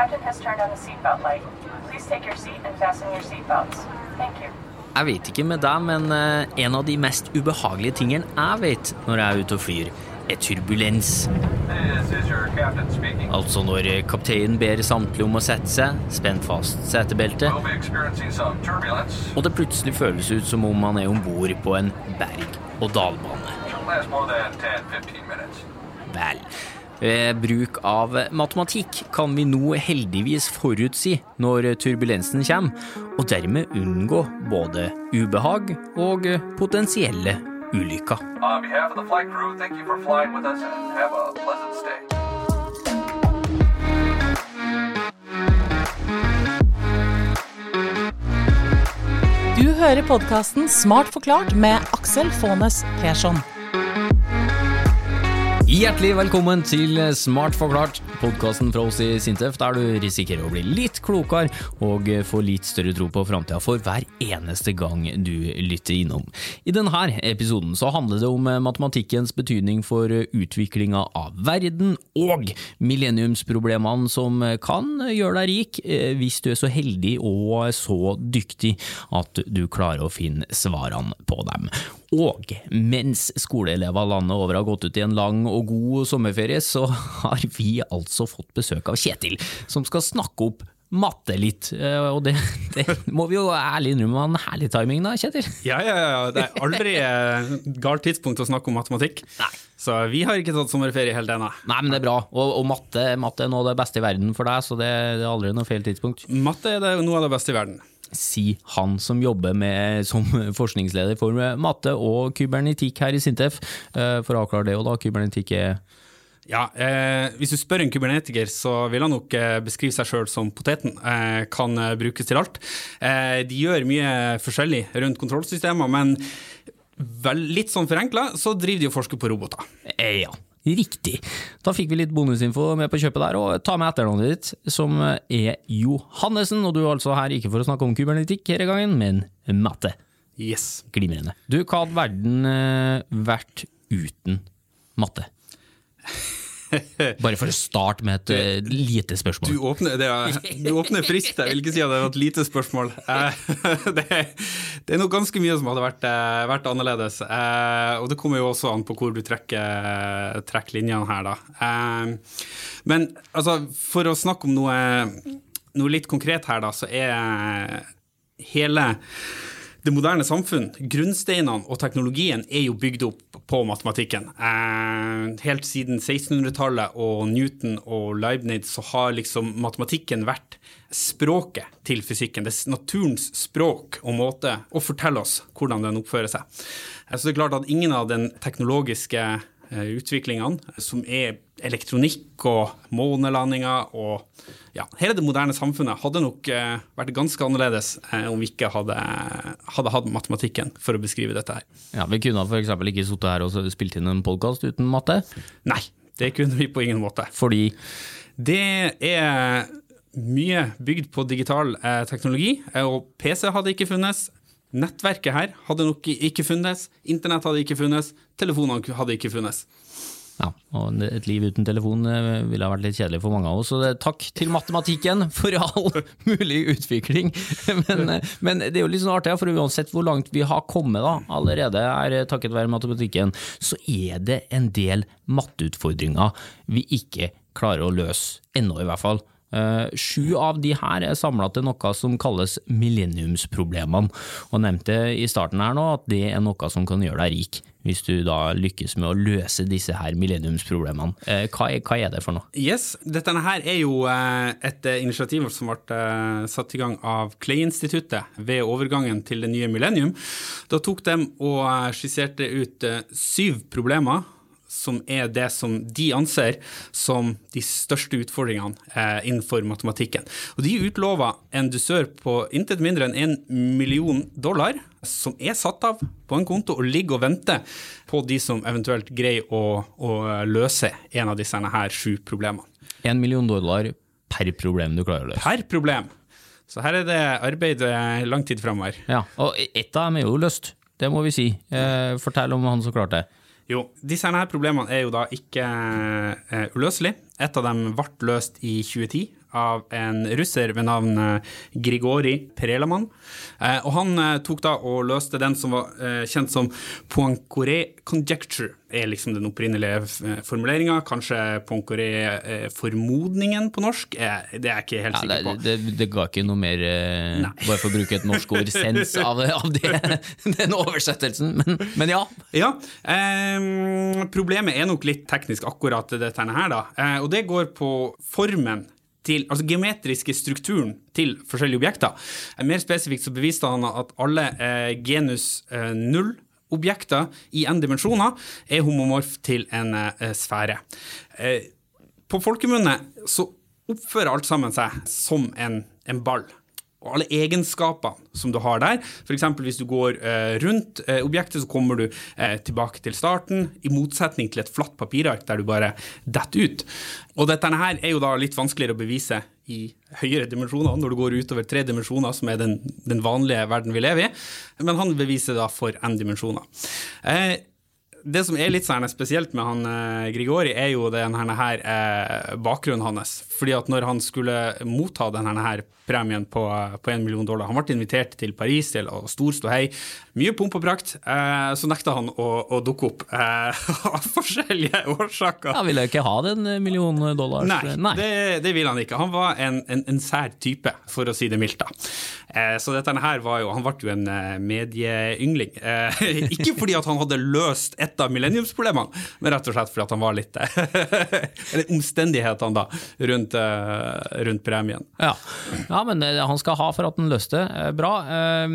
captain has turned on the seatbelt light. Please take your seat and fasten your seatbelts. Thank you. Jeg vet ikke med deg, men eh, en av de mest ubehagelige tingene jeg vet når jeg er ute og flyr, er turbulens. Altså når kapteinen ber samtlige om å sette seg, spent fast setebeltet, og det plutselig føles ut som om man er om bord på en than 10-15 minutes. Vel, ved bruk av matematikk kan vi nå heldigvis forutsi når turbulensen kommer, og dermed unngå både ubehag og potensielle ulykker. Du hører podkasten Smart forklart med Aksel Faanes Persson. Hjertelig velkommen til Smart forklart, podkasten fra oss i Sintef, der du risikerer å bli litt klokere og få litt større tro på framtida for hver eneste gang du lytter innom. I denne episoden så handler det om matematikkens betydning for utviklinga av verden, og millenniumsproblemene som kan gjøre deg rik eh, hvis du er så heldig og så dyktig at du klarer å finne svarene på dem. Og mens skoleelever landet over har gått ut i en lang og god sommerferie, så har vi altså fått besøk av Kjetil, som skal snakke opp matte litt. Eh, Og det, det må vi jo ærlig innrømme var en herlig timing da, Kjetil. Ja, ja, ja. Det er aldri eh, galt tidspunkt å snakke om matematikk. Nei. Så vi har ikke tatt sommerferie helt ennå. Nei, men det er bra. Og, og matte, matte er noe av det beste i verden for deg, så det, det er aldri noe feil tidspunkt. Matte er det noe av det beste i verden. Si han som jobber med, som forskningsleder for matte og kybernetikk her i Sintef. Eh, For å avklare det, og da kybernetikk er Ja, eh, Hvis du spør en kubernetiker, så vil han nok eh, beskrive seg sjøl som poteten. Eh, kan eh, brukes til alt. Eh, de gjør mye forskjellig rundt kontrollsystemer, men vel, litt sånn forenkla så driver de og forsker på roboter. Ja, riktig. Da fikk vi litt bonusinfo med på kjøpet der, og ta med etternavnet ditt, som er Johannesen, og du er altså her ikke for å snakke om kybernetikk denne gangen, men matte. Yes. Glimrende. Du, hva hadde verden eh, vært uten matte? Bare for å starte med et du, lite Du spørsmål. åpner, det er, du åpner friskt. Jeg vil ikke si at det var et lite spørsmål. Eh, Det, det er nok ganske mye som hadde vært, eh, vært annerledes. Eh, Og det kommer jo også an på hvor du trekker, trekker linjene her, da. Eh, Men altså, for å snakke om noe, noe litt konkret her, da, så er hele det moderne samfunn, grunnsteinene og teknologien er jo bygd opp på matematikken. Eh, helt siden 1600-tallet og Newton og Leibniz så har liksom matematikken vært språket til fysikken. Det er naturens språk og måte å fortelle oss hvordan den oppfører seg. Eh, Så det er klart at ingen av den teknologiske eh, utviklingene, som er elektronikk og månelandinger og ja, hele det moderne samfunnet, hadde nok eh, vært ganske annerledes eh, om vi ikke hadde, hadde hatt matematikken for å beskrive dette her. Ja, Vi kunne f.eks. ikke sittet her og spilt inn en podkast uten matte, Nei, det kunne vi på ingen måte. fordi Det er mye bygd på digital eh, teknologi, eh, og PC hadde ikke funnes. Nettverket her hadde nok ikke funnes. Internett hadde ikke funnes. Telefonene hadde ikke funnes. Ja, og et liv uten telefon eh, ville ha vært litt kjedelig for mange av oss, så takk til matematikken for all mulig utvikling. Men, eh, men det er jo litt sånn artig, for uansett hvor langt vi har kommet da, allerede er eh, takket være matematikken, så er det en del matteutfordringer vi ikke klarer å løse, ennå i hvert fall. Eh, Sju av de her er samla til noe som kalles millenniumsproblemene, og nevnte i starten her nå at det er noe som kan gjøre deg rik, hvis du da lykkes med å løse disse her millenniumsproblemene. Eh, Hva er, hva er det for noe? Yes, Dette her er jo eh, et initiativ som ble satt i gang av Clay-instituttet ved overgangen til det nye millennium. Da tok de og skisserte ut syv problemer som er det som de anser som de største utfordringene eh, innenfor matematikken. Og De utlova en dusør på intet mindre enn en million dollar, som er satt av på en konto og ligger og venter på de som eventuelt greier å, å løse en av disse her sju problemene. En million dollar per problem du klarer å løse. Per problem. Så her er det arbeid eh, lang tid framover. Ja, og ett av dem er jo løst, det må vi si. Eh, fortell om han som klarte det. Jo, disse her problemene er jo da ikke eh, uløselige. Et av dem ble løst i 2010 av en russer ved navn eh, Grigori Perelaman. Eh, og han eh, tok da og løste den som var kjent som Poincaré conjecture, er liksom den opprinnelige formuleringa. Kanskje Poincaré-formodningen på norsk? Det er jeg ikke helt Ja, sikker på. det, det, det ga ikke noe mer, Nei. bare for å bruke et norsk ord, sens av, av det, den oversettelsen. Men, men ja. Ja, Eh, problemet er nok litt teknisk akkurat dette her, da. Eh, og det går på formen til, altså geometriske strukturen til forskjellige objekter. Eh, mer spesifikt så beviste han at alle eh, genus eh, null objekter i n dimensjoner er homomorf til en eh, sfære. Eh, på folkemunne så oppfører alt sammen seg som en, en ball. Og alle egenskapene som du har der, f.eks. hvis du går eh, rundt eh, objektet, så kommer du eh, tilbake til starten, i motsetning til et flatt papirark der du bare detter ut. Og dette her er jo da litt vanskeligere å bevise i høyere dimensjoner, når du går utover tre dimensjoner, som er den, den vanlige verden vi lever i, men han beviser da for n dimensjoner. Eh, det som er litt sånn spesielt med han eh, Grigori, er jo denne her eh, bakgrunnen hans. Fordi at når han skulle motta denne her premien på, på 1 million dollar Han ble invitert til Paris til å stor ståhei. Mye pomp og prakt. Eh, så nekta han å, å dukke opp eh, av forskjellige årsaker. Han ville ikke ha den millionen million Nei, Nei, Det, det ville han ikke. Han var en, en, en sær type, for å si det mildt. da. Eh, så dette her var jo Han ble jo en eh, medieyngling. Eh, ikke fordi at han hadde løst et av millenniumsproblemene, men rett og slett fordi at han var litt eh, Eller omstendighetene da, rundt, eh, rundt premien. Ja. ja, men eh, han skal ha for at han løste. Eh, Bra. Eh,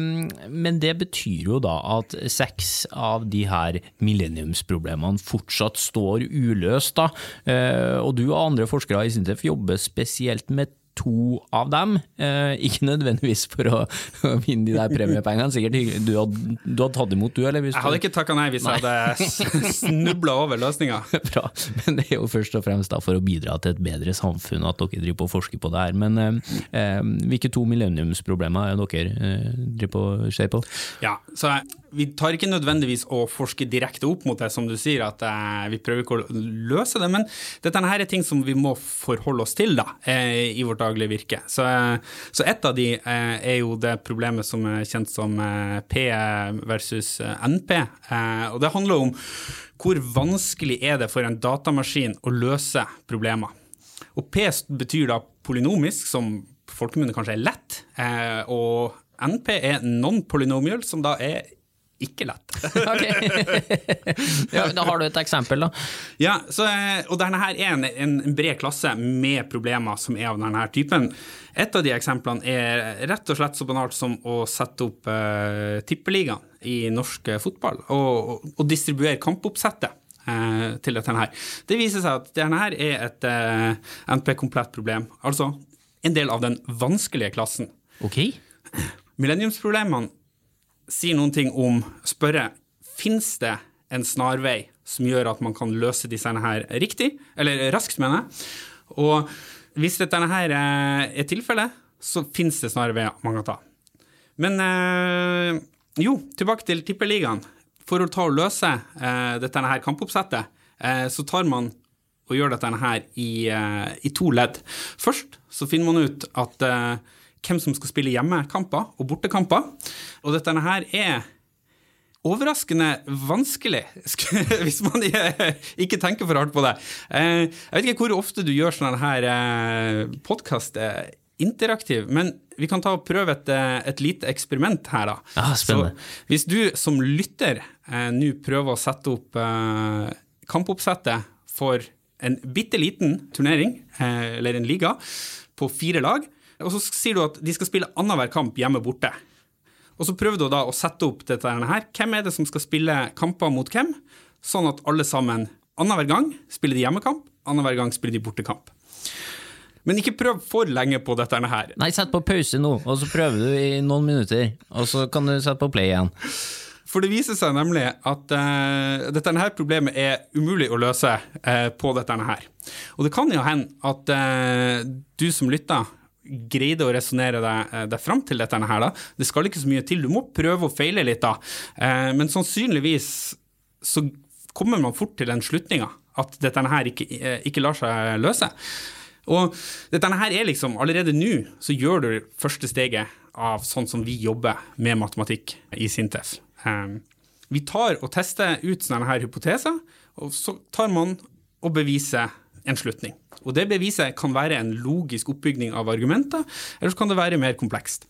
Men det betyr jo da at seks av de her millenniumsproblemene fortsatt står uløst. da. Eh, Og du og andre forskere i Sintef jobber spesielt med to av dem. Eh, ikke nødvendigvis for å, å vinne de der premiepengene, sikkert. Du hadde, du hadde tatt imot, du? eller? Hvis Jeg hadde ikke takka nei hvis jeg hadde snubla over løsninga. Bra, men det er jo først og fremst da for å bidra til et bedre samfunn at dere driver på å forske på det her. Men eh, eh, hvilke to millenniumsproblemer er dere eh, driver på å se på? Ja, så vi tar ikke nødvendigvis å forske direkte opp mot det, som du sier, at eh, vi prøver ikke å løse det, men dette her er ting som vi må forholde oss til da, eh, i vårt daglige virke. Så, eh, så et av de eh, er jo det problemet som er kjent som eh, P versus eh, NP, eh, og det handler om hvor vanskelig er det for en datamaskin å løse problemer. Og P betyr da polynomisk, som folkemunne kanskje er lett, og NP er non-polynomial, som da er ikke lett. ja, da har du et eksempel, da. ja, så, eh, og denne her er en, en bred klasse med problemer som er av denne typen. Et av de eksemplene er rett og slett så banalt som å sette opp uh, tippeligaen i norsk eh, fotball, og, og, og distribuere kampoppsettet. eh, til dette her. Det viser seg at denne her er et uh, NP-komplett problem. Altså en del av den vanskelige klassen. Ok. Millenniumsproblemene sier noen ting om spørre fins det en snarvei som gjør at man kan løse disse her riktig, eller raskt, mener jeg. Og hvis dette her eh, er tilfellet, så finnes det snarveier man kan ta. Men eh, jo, tilbake til tippeligaen. For å ta og løse eh, dette her kampoppsettet, så tar man og gjør dette her i, i to ledd. Først så finner man ut at hvem som skal spille hjemmekamper og bortekamper. Og dette her er overraskende vanskelig, hvis man ikke tenker for hardt på det. Eh, Jeg vet ikke hvor ofte du gjør sånn her podkast interaktiv, men vi kan ta og prøve et, eh, et lite eksperiment her, da. Ah, spennende. Så hvis du som lytter eh, nå prøver å sette opp eh, kampoppsettet for en bitte liten turnering, eh, eller en liga, på fire lag, og så sier du at de skal spille annenhver kamp hjemme borte. Og så prøver du da å sette opp dette her. Hvem er det som skal spille kamper mot hvem? Sånn at alle sammen annenhver gang spiller de hjemmekamp, annenhver gang spiller de bortekamp. Men ikke prøv for lenge på dette her. Nei, sett på pause nå, og så prøver du i noen minutter. Og så kan du sette på play igjen. For det viser seg nemlig at uh, dette her problemet er umulig å løse uh, på dette her. Og det kan jo hende at uh, du som lytter greide å resonnere deg, deg fram til dette her. da. Det skal ikke så mye til, du må prøve og feile litt da. men sannsynligvis så kommer man fort til den slutninga at dette her ikke, ikke lar seg løse. Og dette her er liksom, allerede nå så gjør du første steget av sånn som vi jobber med matematikk i Sintef. Vi tar og tester ut sånne her hypoteser, og så tar man og beviser en slutning. Og det beviset kan være en logisk oppbygning av argumenter, eller så kan det være mer komplekst.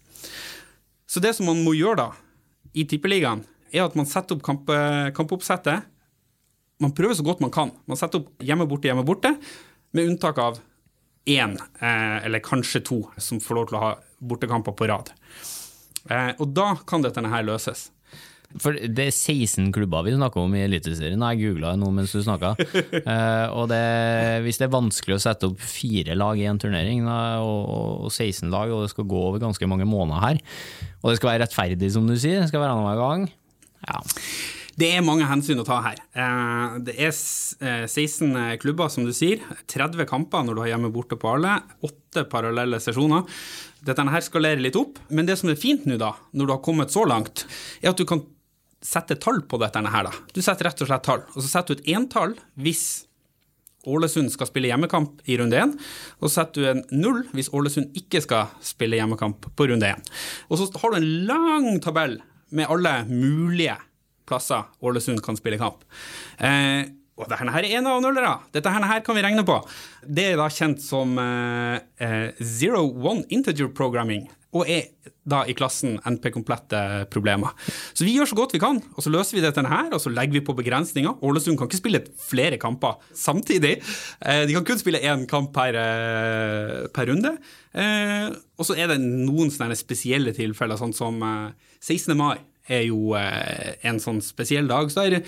Så det som man må gjøre da, i Tippeligaen, er at man setter opp kamp, kampoppsettet. Man prøver så godt man kan. Man setter opp hjemme borte, hjemme borte, med unntak av én, eh, eller kanskje to, som får lov til å ha bortekamper på rad. Eh, og da kan dette her løses. For det er 16 klubber vi snakker om i Eliteserien. Jeg googla nå mens du snakka. uh, og det, hvis det er vanskelig å sette opp fire lag i en turnering, da, og, og 16 lag, og det skal gå over ganske mange måneder her, og det skal være rettferdig, som du sier, det skal være annenhver gang ja. Det er mange hensyn å ta her. Eh, det er 16 eh, klubber, som du sier. 30 kamper når du har hjemme borte på alle. Åtte parallelle sesjoner. Dette her skalerer litt opp, men det som er fint nå, da, når du har kommet så langt, er at du kan sette tall på dette her, da. Du setter rett og slett tall, og så setter du et entall hvis Ålesund skal spille hjemmekamp i runde én, og så setter du en null hvis Ålesund ikke skal spille hjemmekamp på runde én. Og så har du en lang tabell med alle mulige plasser Ålesund kan spille kamp. Eh, og dette her er ener og nullere. Dette her kan vi regne på. Det er da kjent som eh, eh zero one integer programming og er da i klassen NP-komplette problemer. Så vi gjør så godt vi kan, og så løser vi dette her, og så legger vi på begrensninger. Ålesund kan ikke spille flere kamper samtidig. Eh, de kan kun spille én kamp per, eh, per runde. Eh, og så er det noen spesielle tilfeller, sånn som 16. mai er jo eh, en sånn spesiell dag. Så der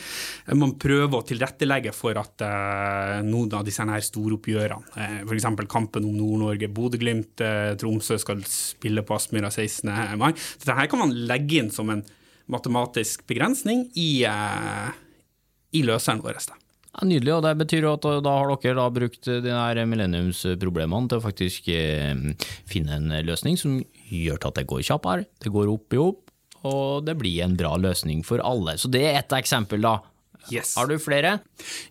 man prøver å tilrettelegge for at eh, noen av disse her storoppgjørene, eh, f.eks. kampen om Nord-Norge, Bodø-Glimt, Tromsø skal spille på Aspmyra 16. mai. Dette her kan man legge inn som en matematisk begrensning i, i løseren vår. Da. Ja, nydelig, og det betyr at da har dere da brukt de her millenniumsproblemene til å faktisk finne en løsning som gjør at det går kjappere, det går opp i opp, og det blir en bra løsning for alle. Så det er ett eksempel, da. Yes. Har du flere?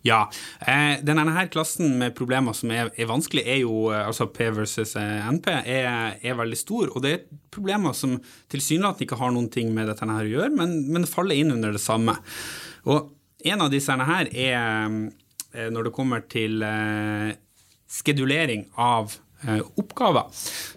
Ja. Eh, denne her klassen med problemer som er, er vanskelig, er jo eh, altså P versus eh, NP, er, er, veldig stor. Og det er problemer som tilsynelatende ikke har noen ting med dette her å gjøre, men, men faller inn under det samme. Og en av disse her er når det kommer til eh, skedulering av oppgaver.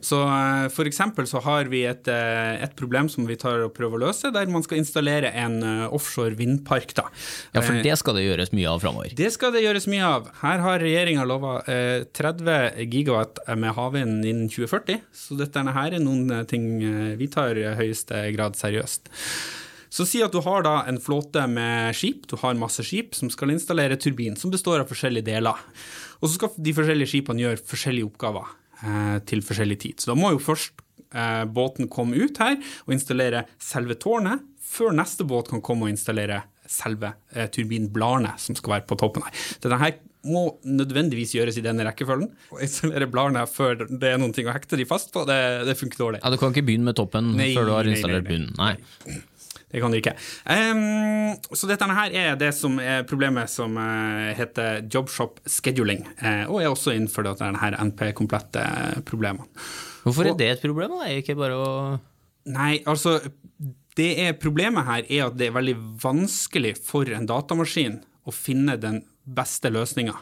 Så eh, for eksempel så har vi et, eh, et, problem som vi tar og prøver å løse, der man skal installere en offshore vindpark. Da. Ja, for det skal det gjøres mye av framover? Det skal det gjøres mye av. Her har regjeringa lova 30 gigawatt med havvind innen 2040, så dette her er noen ting vi tar i høyeste grad seriøst. Så si at du har da en flåte med skip, du har masse skip som skal installere turbin, som består av forskjellige deler. Og så skal de forskjellige skipene gjøre forskjellige oppgaver eh, til forskjellig tid. Så da må jo først eh, båten komme ut her og installere selve tårnet, før neste båt kan komme og installere selve eh, turbinbladene som skal være på toppen her. Dette her må nødvendigvis gjøres i denne rekkefølgen. Å installere bladene før det er noen ting å hekte de fast på, det, det funker dårlig. Ja, Du kan ikke begynne med toppen nei, før du har installert bunnen? Nei. nei. Det kan du ikke. Um, så dette her er det som er problemet som uh, heter jobshop scheduling, uh, og er også innenfor denne NP-komplette problemene. Hvorfor er og, det et problem? Da? Er ikke bare å Nei, altså det er Problemet her er at det er veldig vanskelig for en datamaskin å finne den beste løsninga.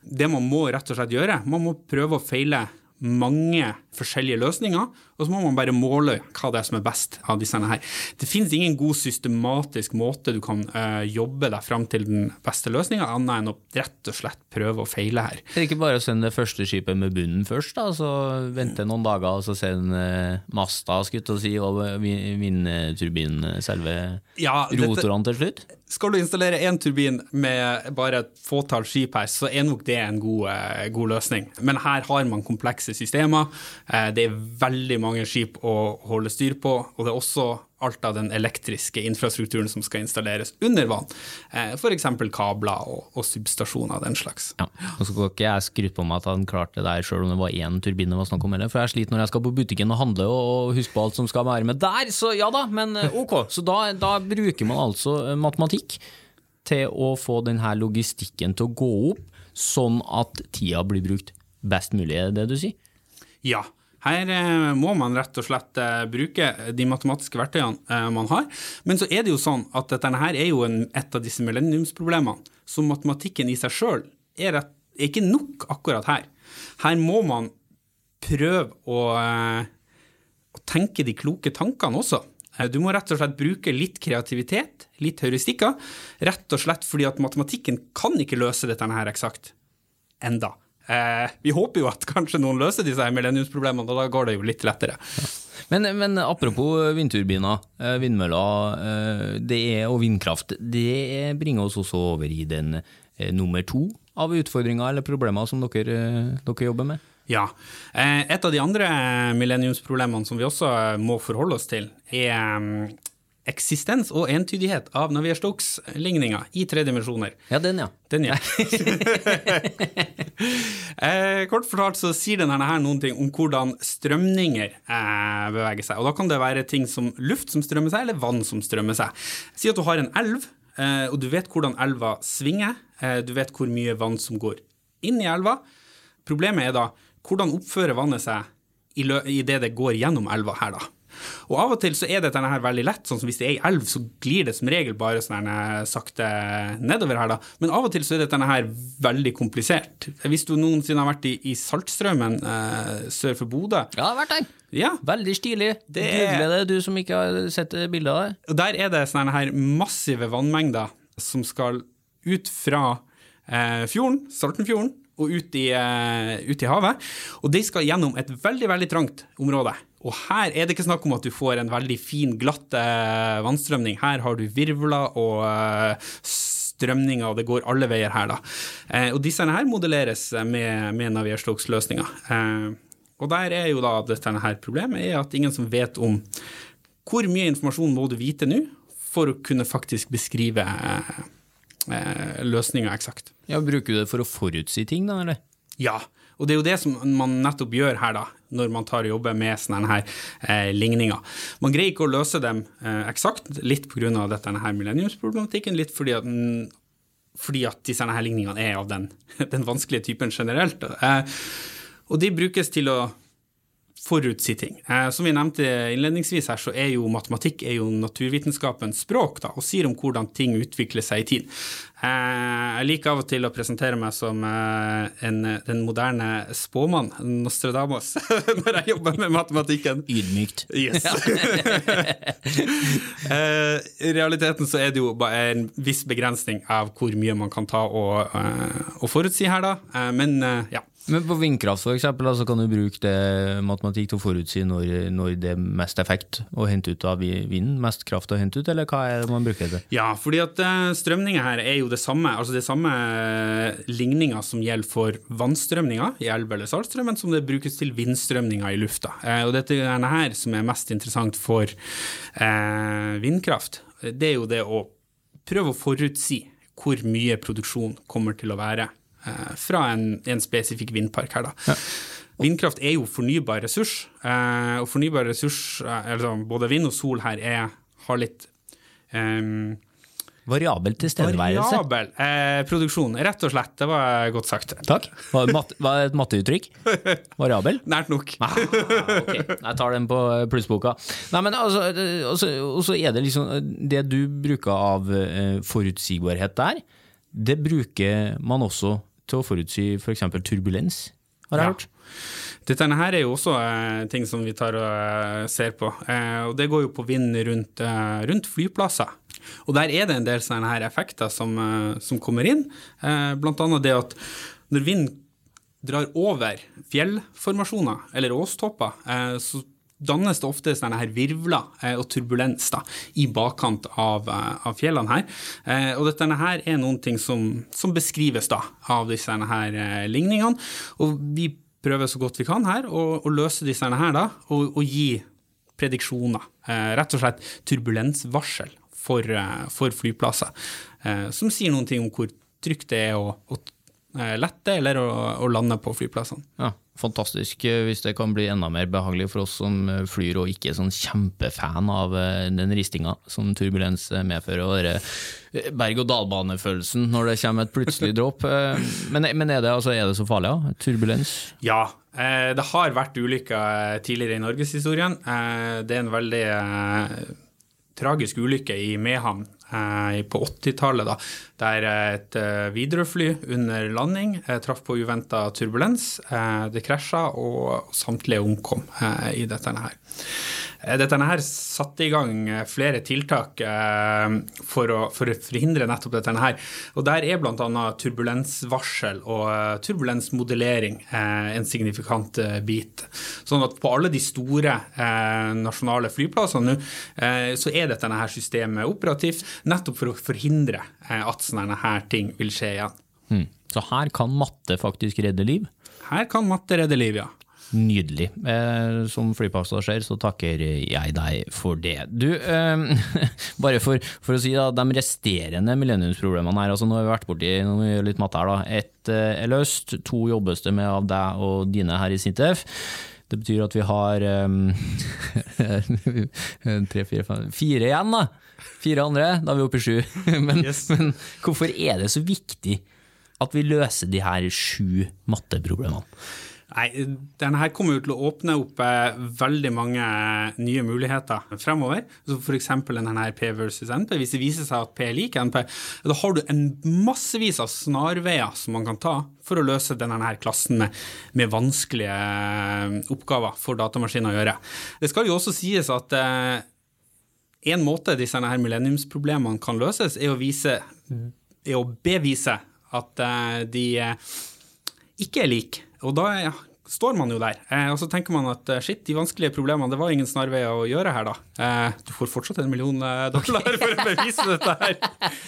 Det man må rett og slett gjøre, man må prøve å feile mange forskjellige løsninger, og så må man bare måle hva det er som er best av disse her. Det finnes ingen god systematisk måte du kan uh, jobbe deg fram til den beste løsninga, annet enn å rett og slett prøve å feile her. Det Er ikke bare å sende det første skipet med bunnen først, da, så vente noen dager og så sende uh, masta skutt og si, og vindturbinen, selve ja, rotorene til slutt? Skal du installere én turbin med bare et fåtall skip her, så er nok det en god, uh, god løsning. Men her har man komplekse systemer. Det er veldig mange skip å holde styr på, og det er også alt av den elektriske infrastrukturen som skal installeres under vann. Eh, F.eks. kabler og, og substasjoner og den slags. Ja, Så skal ikke jeg skryte på meg at han klarte det der sjøl om det var én turbin det var snakk om, for jeg sliter når jeg skal på butikken og handle og huske på alt som skal være med der, så ja da, men eh, ok. Så da, da bruker man altså eh, matematikk til å få denne logistikken til å gå opp, sånn at tida blir brukt best mulig, er det du sier? Ja. Her eh, må man rett og slett eh, bruke de matematiske verktøyene eh, man har. Men så er det jo sånn at dette her er jo et av disse millenniumsproblemene. Så matematikken i seg sjøl er, er ikke nok akkurat her. Her må man prøve å, å tenke de kloke tankene også. Du må rett og slett bruke litt kreativitet, litt heuristikker, rett og slett fordi at matematikken kan ikke løse dette her eksakt enda. Eh, vi håper jo at kanskje noen løser disse millenniumsproblemene, og da går det jo litt lettere. Men, men apropos vindturbiner, eh, vindmøller eh, det er, og vindkraft, det bringer oss også over i den eh, nummer to av utfordringer eller problemer som dere, dere jobber med. Ja. Et av de andre millenniumsproblemene som vi også må forholde oss til, er mm, eksistens og entydighet av Navier-Stokes-ligninger i tre dimensjoner. Ja, den, ja. Den, ja. eh, kort fortalt så sier denne her noen ting om hvordan strømninger eh, beveger seg. Og da kan det være ting som luft som strømmer seg, eller vann som strømmer seg. Si at du har en elv, eh, og du vet hvordan elva svinger. Eh, du vet hvor mye vann som går inn i elva. Problemet er da hvordan oppfører vannet seg i det det går gjennom elva her, da. Og av og til så er dette her veldig lett, sånn som hvis det er ei elv, så glir det som regel bare sånn sakte nedover her, da. Men av og til så er dette her veldig komplisert. Hvis du noensinne har vært i, i Saltstraumen eh, sør for Bodø Ja, jeg har vært der. Ja, Veldig stilig. Det Google det, du som ikke har sett bilder av det. og der er det sånne her massive vannmengder som skal ut fra eh, fjorden, Saltenfjorden, og ut i, uh, ut i havet. Og de skal gjennom et veldig, veldig trangt område. Og her er det ikke snakk om at du får en veldig fin, glatt eh, vannstrømning. Her har du virvler og eh, strømninger, og det går alle veier her, da. Eh, og disse her modelleres med, med Navier-Stokes-løsninger. Eh, og der er jo da dette her problemet er at ingen som vet om hvor mye informasjon må du vite nå for å kunne faktisk beskrive eh, eh, løsninga eksakt. Ja, Bruker du det for å forutsi ting, da, eller? Ja, og det er jo det som man nettopp gjør her, da, når man tar og jobber med sånne her eh, ligninger. Man greier ikke å løse dem eh, eksakt, litt pga. dette her millenniumsproblematikken, litt fordi at, mm, fordi at disse her ligningene er av den, den vanskelige typen generelt. Eh, og de brukes til å forutsi ting. Eh, som vi nevnte innledningsvis her, så er jo matematikk er jo naturvitenskapens språk, da, og sier om hvordan ting utvikler seg i tid. Eh, jeg liker av og til å presentere meg som eh, en, den moderne spåmann, Nostradamus, når jeg jobber med matematikken. Ydmykt. Yes. I realiteten så er det jo bare en viss begrensning av hvor mye man kan ta og, og forutsi her, da. Men ja. Men på vindkraft for eksempel, så kan du bruke det matematikk til å forutsi når, når det er mest effekt å hente ut av vinden, mest kraft å hente ut, eller hva er det man bruker til? Ja, fordi at uh, strømninger her er jo det samme, altså det samme uh, ligninga som gjelder for vannstrømninger i elv eller saltstrømmen, som det brukes til vindstrømninger i lufta. Eh, og dette er det her som er mest interessant for eh, vindkraft. Det er jo det å prøve å forutsi hvor mye produksjon kommer til å være eh, fra en, en spesifikk vindpark her, da. Vindkraft er jo fornybar ressurs, eh, og fornybar ressurs, eh, altså både vind og sol her, er, har litt eh, Variabel tilstedeværelse. variabel eh, produksjon, rett og slett. Det var godt sagt. Takk. Var det, mat, var et matteuttrykk? Variabel? Nært nok. Ah, ok, jeg tar den på plussboka. Nei, men altså, også er det liksom Det du bruker av eh, forutsigbarhet der, det bruker man også til å forutsi f.eks. turbulens, har jeg Ja. hørt. Dette her er jo også eh, ting som vi tar og eh, ser på, eh, og det går jo på vind rundt, eh, rundt flyplasser. Og der er det en del sånne her effekter som, eh, som kommer inn, eh, blant annet det at når vind drar over fjellformasjoner, eller åstopper, eh, så dannes det ofte sånne her virvler eh, og turbulens da, i bakkant av, eh, av fjellene her. Eh, og dette her er noen ting som, som beskrives da, av disse her ligningene. Og vi prøver så godt vi kan her å, løse disse her da, og, og gi prediksjoner. Rett og slett turbulensvarsel for, for flyplasser. Som sier noen ting om hvor trygt det er å, eh, lette eller å, å lande på flyplassene. Ja, fantastisk eh, hvis det kan bli enda mer behagelig for oss som eh, flyr og ikke er sånn kjempefan av eh, den ristinga som turbulens eh, medfører, og eh, berg-og-dal-bane-følelsen når det kommer et plutselig. Eh, Men, men er, det, altså, er det så farlig, ja? Turbulens? Ja, eh, det har vært ulykker eh, tidligere i norgeshistorien. Eh, det er en veldig eh, tragisk ulykke i Mehamn eh, på 80-tallet, da, der et eh, Widerøe-fly under landing eh, traff på uventa turbulens. Eh, det krasja, og samtlige omkom i dette her. Dette her satte i gang flere tiltak for å, for å forhindre nettopp dette her. Og der er bl.a. turbulensvarsel og turbulensmodellering en signifikant bit. Sånn at på alle de store nasjonale flyplassene nå, så er dette her systemet operativt, nettopp for å forhindre at sånne her ting vil skje igjen. Mm. Så her kan matte faktisk redde liv? Her kan matte redde liv, ja. Nydelig. Eh, som flypassasjer så takker jeg deg for det. Du, eh, bare for, for å si da, de resterende millenniumsproblemene her, altså nå har vi vært borti nå må vi gjøre litt matte her da, ett eh, er løst, to jobbes det med av deg og dine her i Sintef. Det betyr at vi har um, tre, fire, fem, fire igjen, da. Fire andre, da er vi oppe i sju. Men, Yes. men hvorfor er det så viktig at vi løser de her sju matteproblemene? Nei, denne her kommer til å åpne opp eh, veldig mange nye muligheter fremover. Så eksempel denne P versus NP. Hvis det viser seg at P er lik NP, da har du en massevis av snarveier som man kan ta for å løse denne klassen med, med vanskelige eh, oppgaver for datamaskiner å gjøre. Det skal jo også sies at eh, en måte disse her millenniumsproblemene kan løses, er å, vise, er å bevise at eh, de eh, ikke er like. Og da ja, står man jo der. Eh, og så tenker man at eh, shit, de vanskelige problemene, det var ingen snarveier å gjøre her, da. Eh, du får fortsatt en million eh, dollar for å bevise dette her.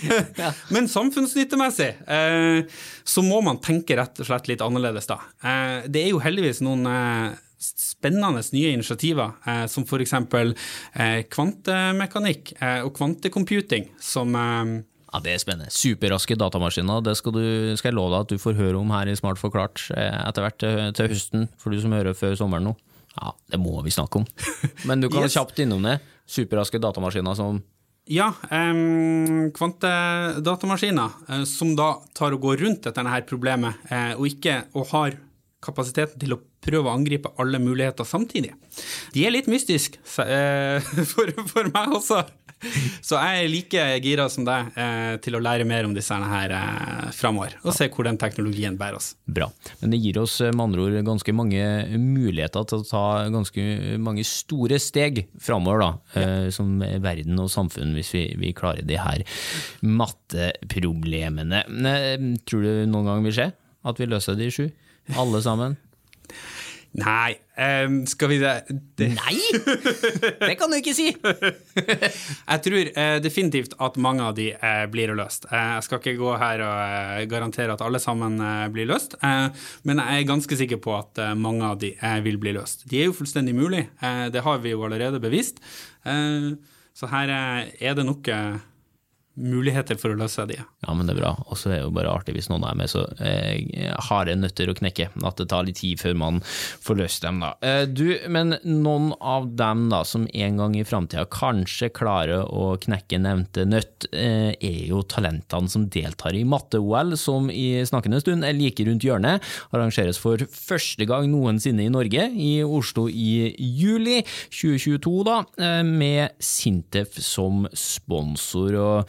Men samfunnsnyttemessig eh, så må man tenke rett og slett litt annerledes, da. Eh, det er jo heldigvis noen spennende nye initiativer, eh, som f.eks. Eh, kvantemekanikk eh, og kvantecomputing, som eh, Ja, Det er spennende. Superraske datamaskiner. Det skal, du, skal jeg love deg at du får høre om her i Smart forklart eh, etter hvert til, til høsten, for du som hører før sommeren nå. Ja, det må vi snakke om. Men du kan Yes. kjapt innom det. Superraske datamaskiner som Ja, um, kvantedatamaskiner eh, som da tar og går rundt dette her problemet, eh, og ikke og har kapasiteten til å prøve å angripe alle muligheter samtidig. De er litt mystiske eh, for, for meg også. Så jeg er like gira som deg eh, til å lære mer om disse her eh, framover, og se hvor den teknologien bærer oss. Bra. Men det gir oss eh, med andre ord ganske mange muligheter til å ta ganske mange store steg framover, da, eh, som verden og samfunn, hvis vi, vi klarer de her matteproblemene. Eh, Tror du noen gang vil skje at vi løser de sju? Alle sammen? Nei, Um, skal vi det, det Nei! Det kan du ikke si! Jeg tror uh, definitivt at mange av de uh, blir løst. Uh, jeg skal ikke gå her og eh, garantere at alle sammen eh, blir løst, eh, men jeg er ganske sikker på at eh, mange av de eh, vil bli løst. De er jo fullstendig mulig, eh, det har vi jo allerede bevist. Eh, så her eh, er det nok eh, muligheter for å løse de. Ja, men det er bra. Og så er det jo bare artig hvis noen er med så eh, harde nøtter å knekke, at det tar litt tid før man får løst dem, da. Eh, du, men noen av dem da, som en gang i framtida kanskje klarer å knekke nevnte nøtt, eh, er jo talentene som deltar i matte-OL, som i snakkende stund er like rundt hjørnet. Arrangeres for første gang noensinne i Norge, i Oslo i juli 2022, da, eh, med Sintef som sponsor. og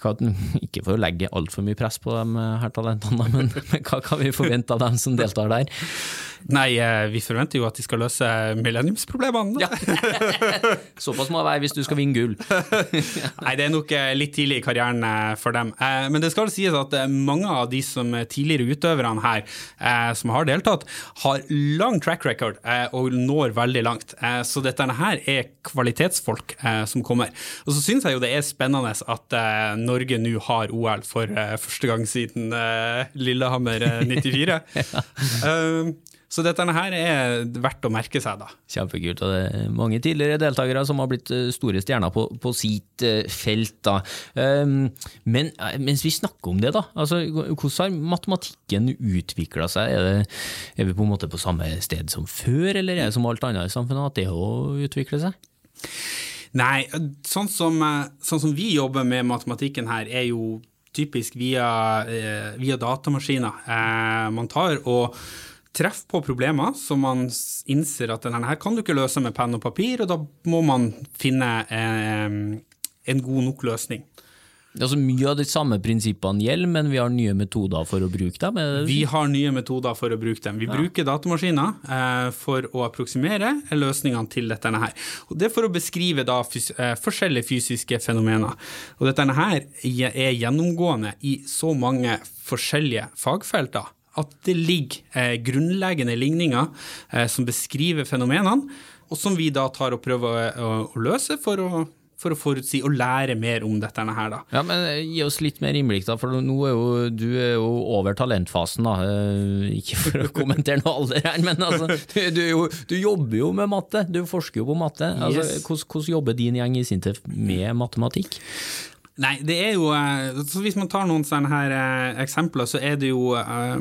ikke for å legge altfor mye press på de her talentene, men, men hva kan vi forvente av dem som deltar der? Nei, eh, vi forventer jo at de skal løse millenniumsproblemene. Såpass må det være hvis du skal vinne gull. Nei, det er nok eh, litt tidlig i karrieren eh, for dem. Eh, Men det skal sies at eh, mange av de som eh, tidligere utøverne her, eh, som har deltatt, har lang track record eh, og når veldig langt. Eh, Så dette her er kvalitetsfolk eh, som kommer. Og så syns jeg jo det er spennende at eh, Norge nå har OL for eh, første gang siden eh, Lillehammer eh, 94. Eh, Så dette her er verdt å merke seg, da. Kjempekult. og det er mange tidligere deltakere som har blitt store stjerner på, på sitt felt. da. Um, men mens vi snakker om det, da, altså, hvordan har matematikken utvikla seg? Er, det, er vi på en måte på samme sted som før, eller er det som alt annet i samfunnet at det òg utvikler seg? Nei, sånn som, eh, sånn som vi jobber med matematikken her, er jo typisk via, eh, via datamaskiner. Eh, man tar og treffer på problemer som man innser at denne her kan du ikke løse med penn og papir, og da må man finne en god nok løsning. Altså, mye av de samme prinsippene gjelder, men vi har nye metoder for å bruke dem? Vi har nye metoder for å bruke dem. Vi bruker datamaskiner eh, for å approksimere løsningene til dette her. Og det er for å beskrive da fys eh, forskjellige fysiske fenomener. Og dette her er gjennomgående i så mange forskjellige fagfelter at det ligger eh, grunnleggende ligninger eh, som beskriver fenomenene, og som vi da tar og prøver å, å løse for å, for å forutsi og lære mer om dette her. da. Ja, men eh, Gi oss litt mer innblikk, da, for nå er jo, du er jo over talentfasen. da. Eh, Ikke for å kommentere noe alder her, men altså, du, du, du jobber jo med matte, du forsker jo på matte. Altså, Yes. hvordan, hvordan jobber din gjeng i Sintef med matematikk? Nei, det er jo eh, så Hvis man tar noen sånne her eh, eksempler, så er det jo eh,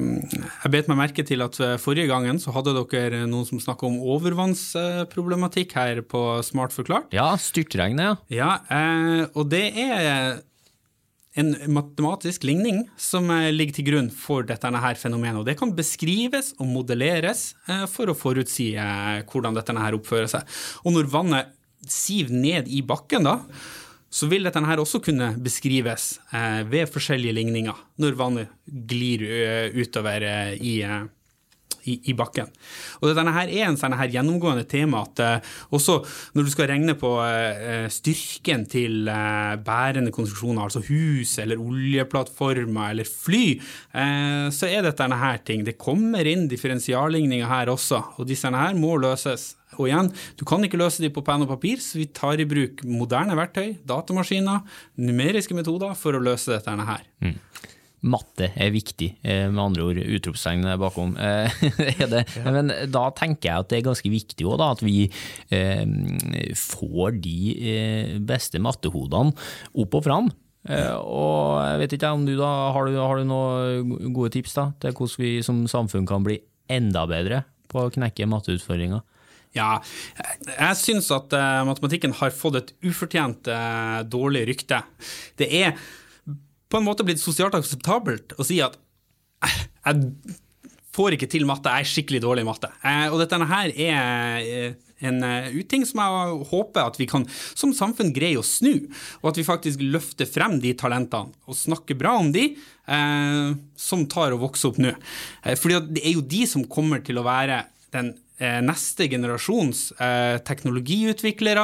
Jeg bet meg merke til at forrige gangen så hadde dere noen som snakka om overvannsproblematikk her på Smart forklart. Ja, styrtregnet, ja. Ja, og det er en matematisk ligning som ligger til grunn for dette her fenomenet. Og det kan beskrives og modelleres for å forutsi hvordan dette her oppfører seg. Og når vannet siver ned i bakken, da, så vil dette her også kunne beskrives eh, ved forskjellige ligninger, når vannet glir eh, utover eh, i i, i bakken. Og dette her er en sånn her gjennomgående tema at uh, også når du skal regne på uh, styrken til uh, bærende konstruksjoner, altså hus eller oljeplattformer eller fly, så er dette her ting. Det kommer inn differensialligninger her også, og disse her må løses. Og igjen, du kan ikke løse de på penn og papir, så vi tar i bruk moderne verktøy, datamaskiner, numeriske metoder for å løse dette her. Matte er viktig, eh, med andre ord utropstegn bakom. Eh, det. Men da tenker jeg at det er ganske viktig også, da, at vi eh, får de beste mattehodene opp og fram. Og jeg vet ikke om du da, har du, har du noen gode tips da, til hvordan vi som samfunn kan bli enda bedre på å knekke matteutfordringer? Ja, jeg syns at matematikken har fått et ufortjent dårlig rykte. Det er på en måte blitt sosialt akseptabelt å si at jeg får ikke til matte, jeg er skikkelig dårlig i matte. Eh, og dette her er eh, en eh, uting som jeg håper at vi kan som samfunn greie å snu, og at vi faktisk løfter frem de talentene og snakker bra om de som tar og vokser opp nå. Eh, fordi det er jo de som kommer til å være den neste generasjons teknologiutviklere,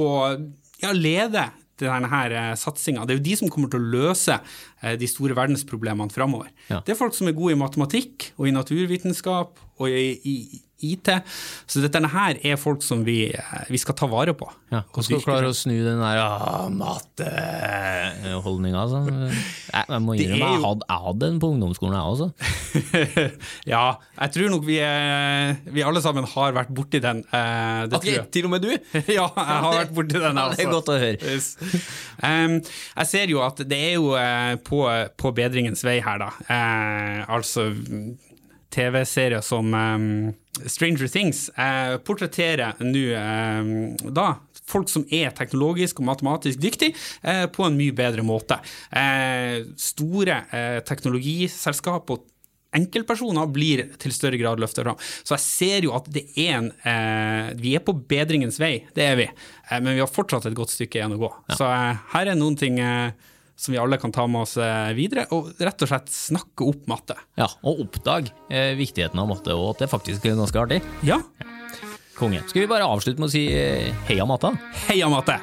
og ja, lede denne her eh, satsinga. Det er jo de som kommer til å løse eh, de store verdensproblemene framover. Ja. Det er folk som er gode i matematikk og i naturvitenskap og i, i IT. Så dette her er folk som vi, eh, vi skal ta vare på. Ja, hvordan skal du klare å snu den der ja, matte-holdninga? Altså. Jeg, jeg må innrømme, jeg hadde, jeg hadde den på ungdomsskolen, jeg også. ja, jeg tror nok vi, er, vi alle sammen har vært borti den. eh, det okay, til og med du? ja, jeg har vært borti den. Ja, det er altså. godt å høre. Um, jeg ser jo at det er jo eh, på, på bedringens vei her, da. Uh, altså TV-serier som um, Stranger Things uh, portretterer nå uh, da folk som er teknologisk og matematisk dyktig, uh, på en mye bedre måte. Eh, store eh, teknologiselskap og enkeltpersoner blir til større grad løftet fram. Så jeg ser jo at det er en eh, Vi er på bedringens vei, det er vi. Eh, men vi har fortsatt et godt stykke igjen å gå. Så eh, her er noen ting eh, som vi alle kan ta med oss eh, videre, og rett og slett snakke opp matte. Ja, og oppdag eh, viktigheten av matte, og at det faktisk er ganske artig. Ja, Konge. Skal vi bare avslutte med å si eh, heia matta? heia matte!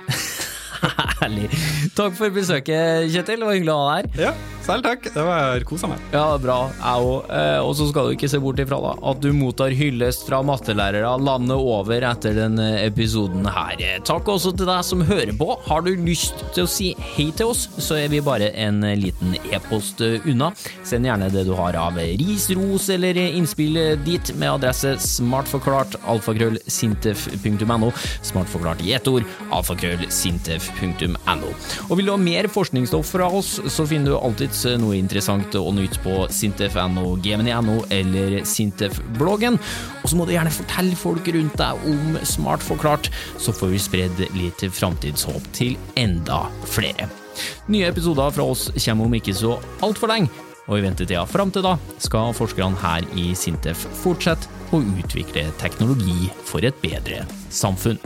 Herlig. Takk for besøket, Kjetil. Det var hyggelig å ha deg her. Ja. Selv takk. Det var kosa meg. Ja, bra. Jeg òg. Eh, og så skal du ikke se bort ifra da, at du mottar hyllest fra mattelærere landet over etter denne episoden her. Eh, Takk også til deg som hører på. Har du lyst til å si hei til oss, så er vi bare en liten e-post unna. Send gjerne det du har av ris, ros eller innspill dit med adresse smartforklart alfakrøll sintef.no. Smartforklart i ett ord, alfakrøll sintef.no. Og vil du ha mer forskningsstoff fra oss, så finner du alltids noe interessant og nytt på sintef.no, gemini.no eller Sintef-bloggen. Og så må du gjerne fortelle folk rundt deg om Smart forklart, så får vi spredd litt framtidshåp til enda flere. Nye episoder fra oss kommer om ikke så altfor lenge, og i ventetida fram til da skal forskerne her i Sintef fortsette å utvikle teknologi for et bedre samfunn.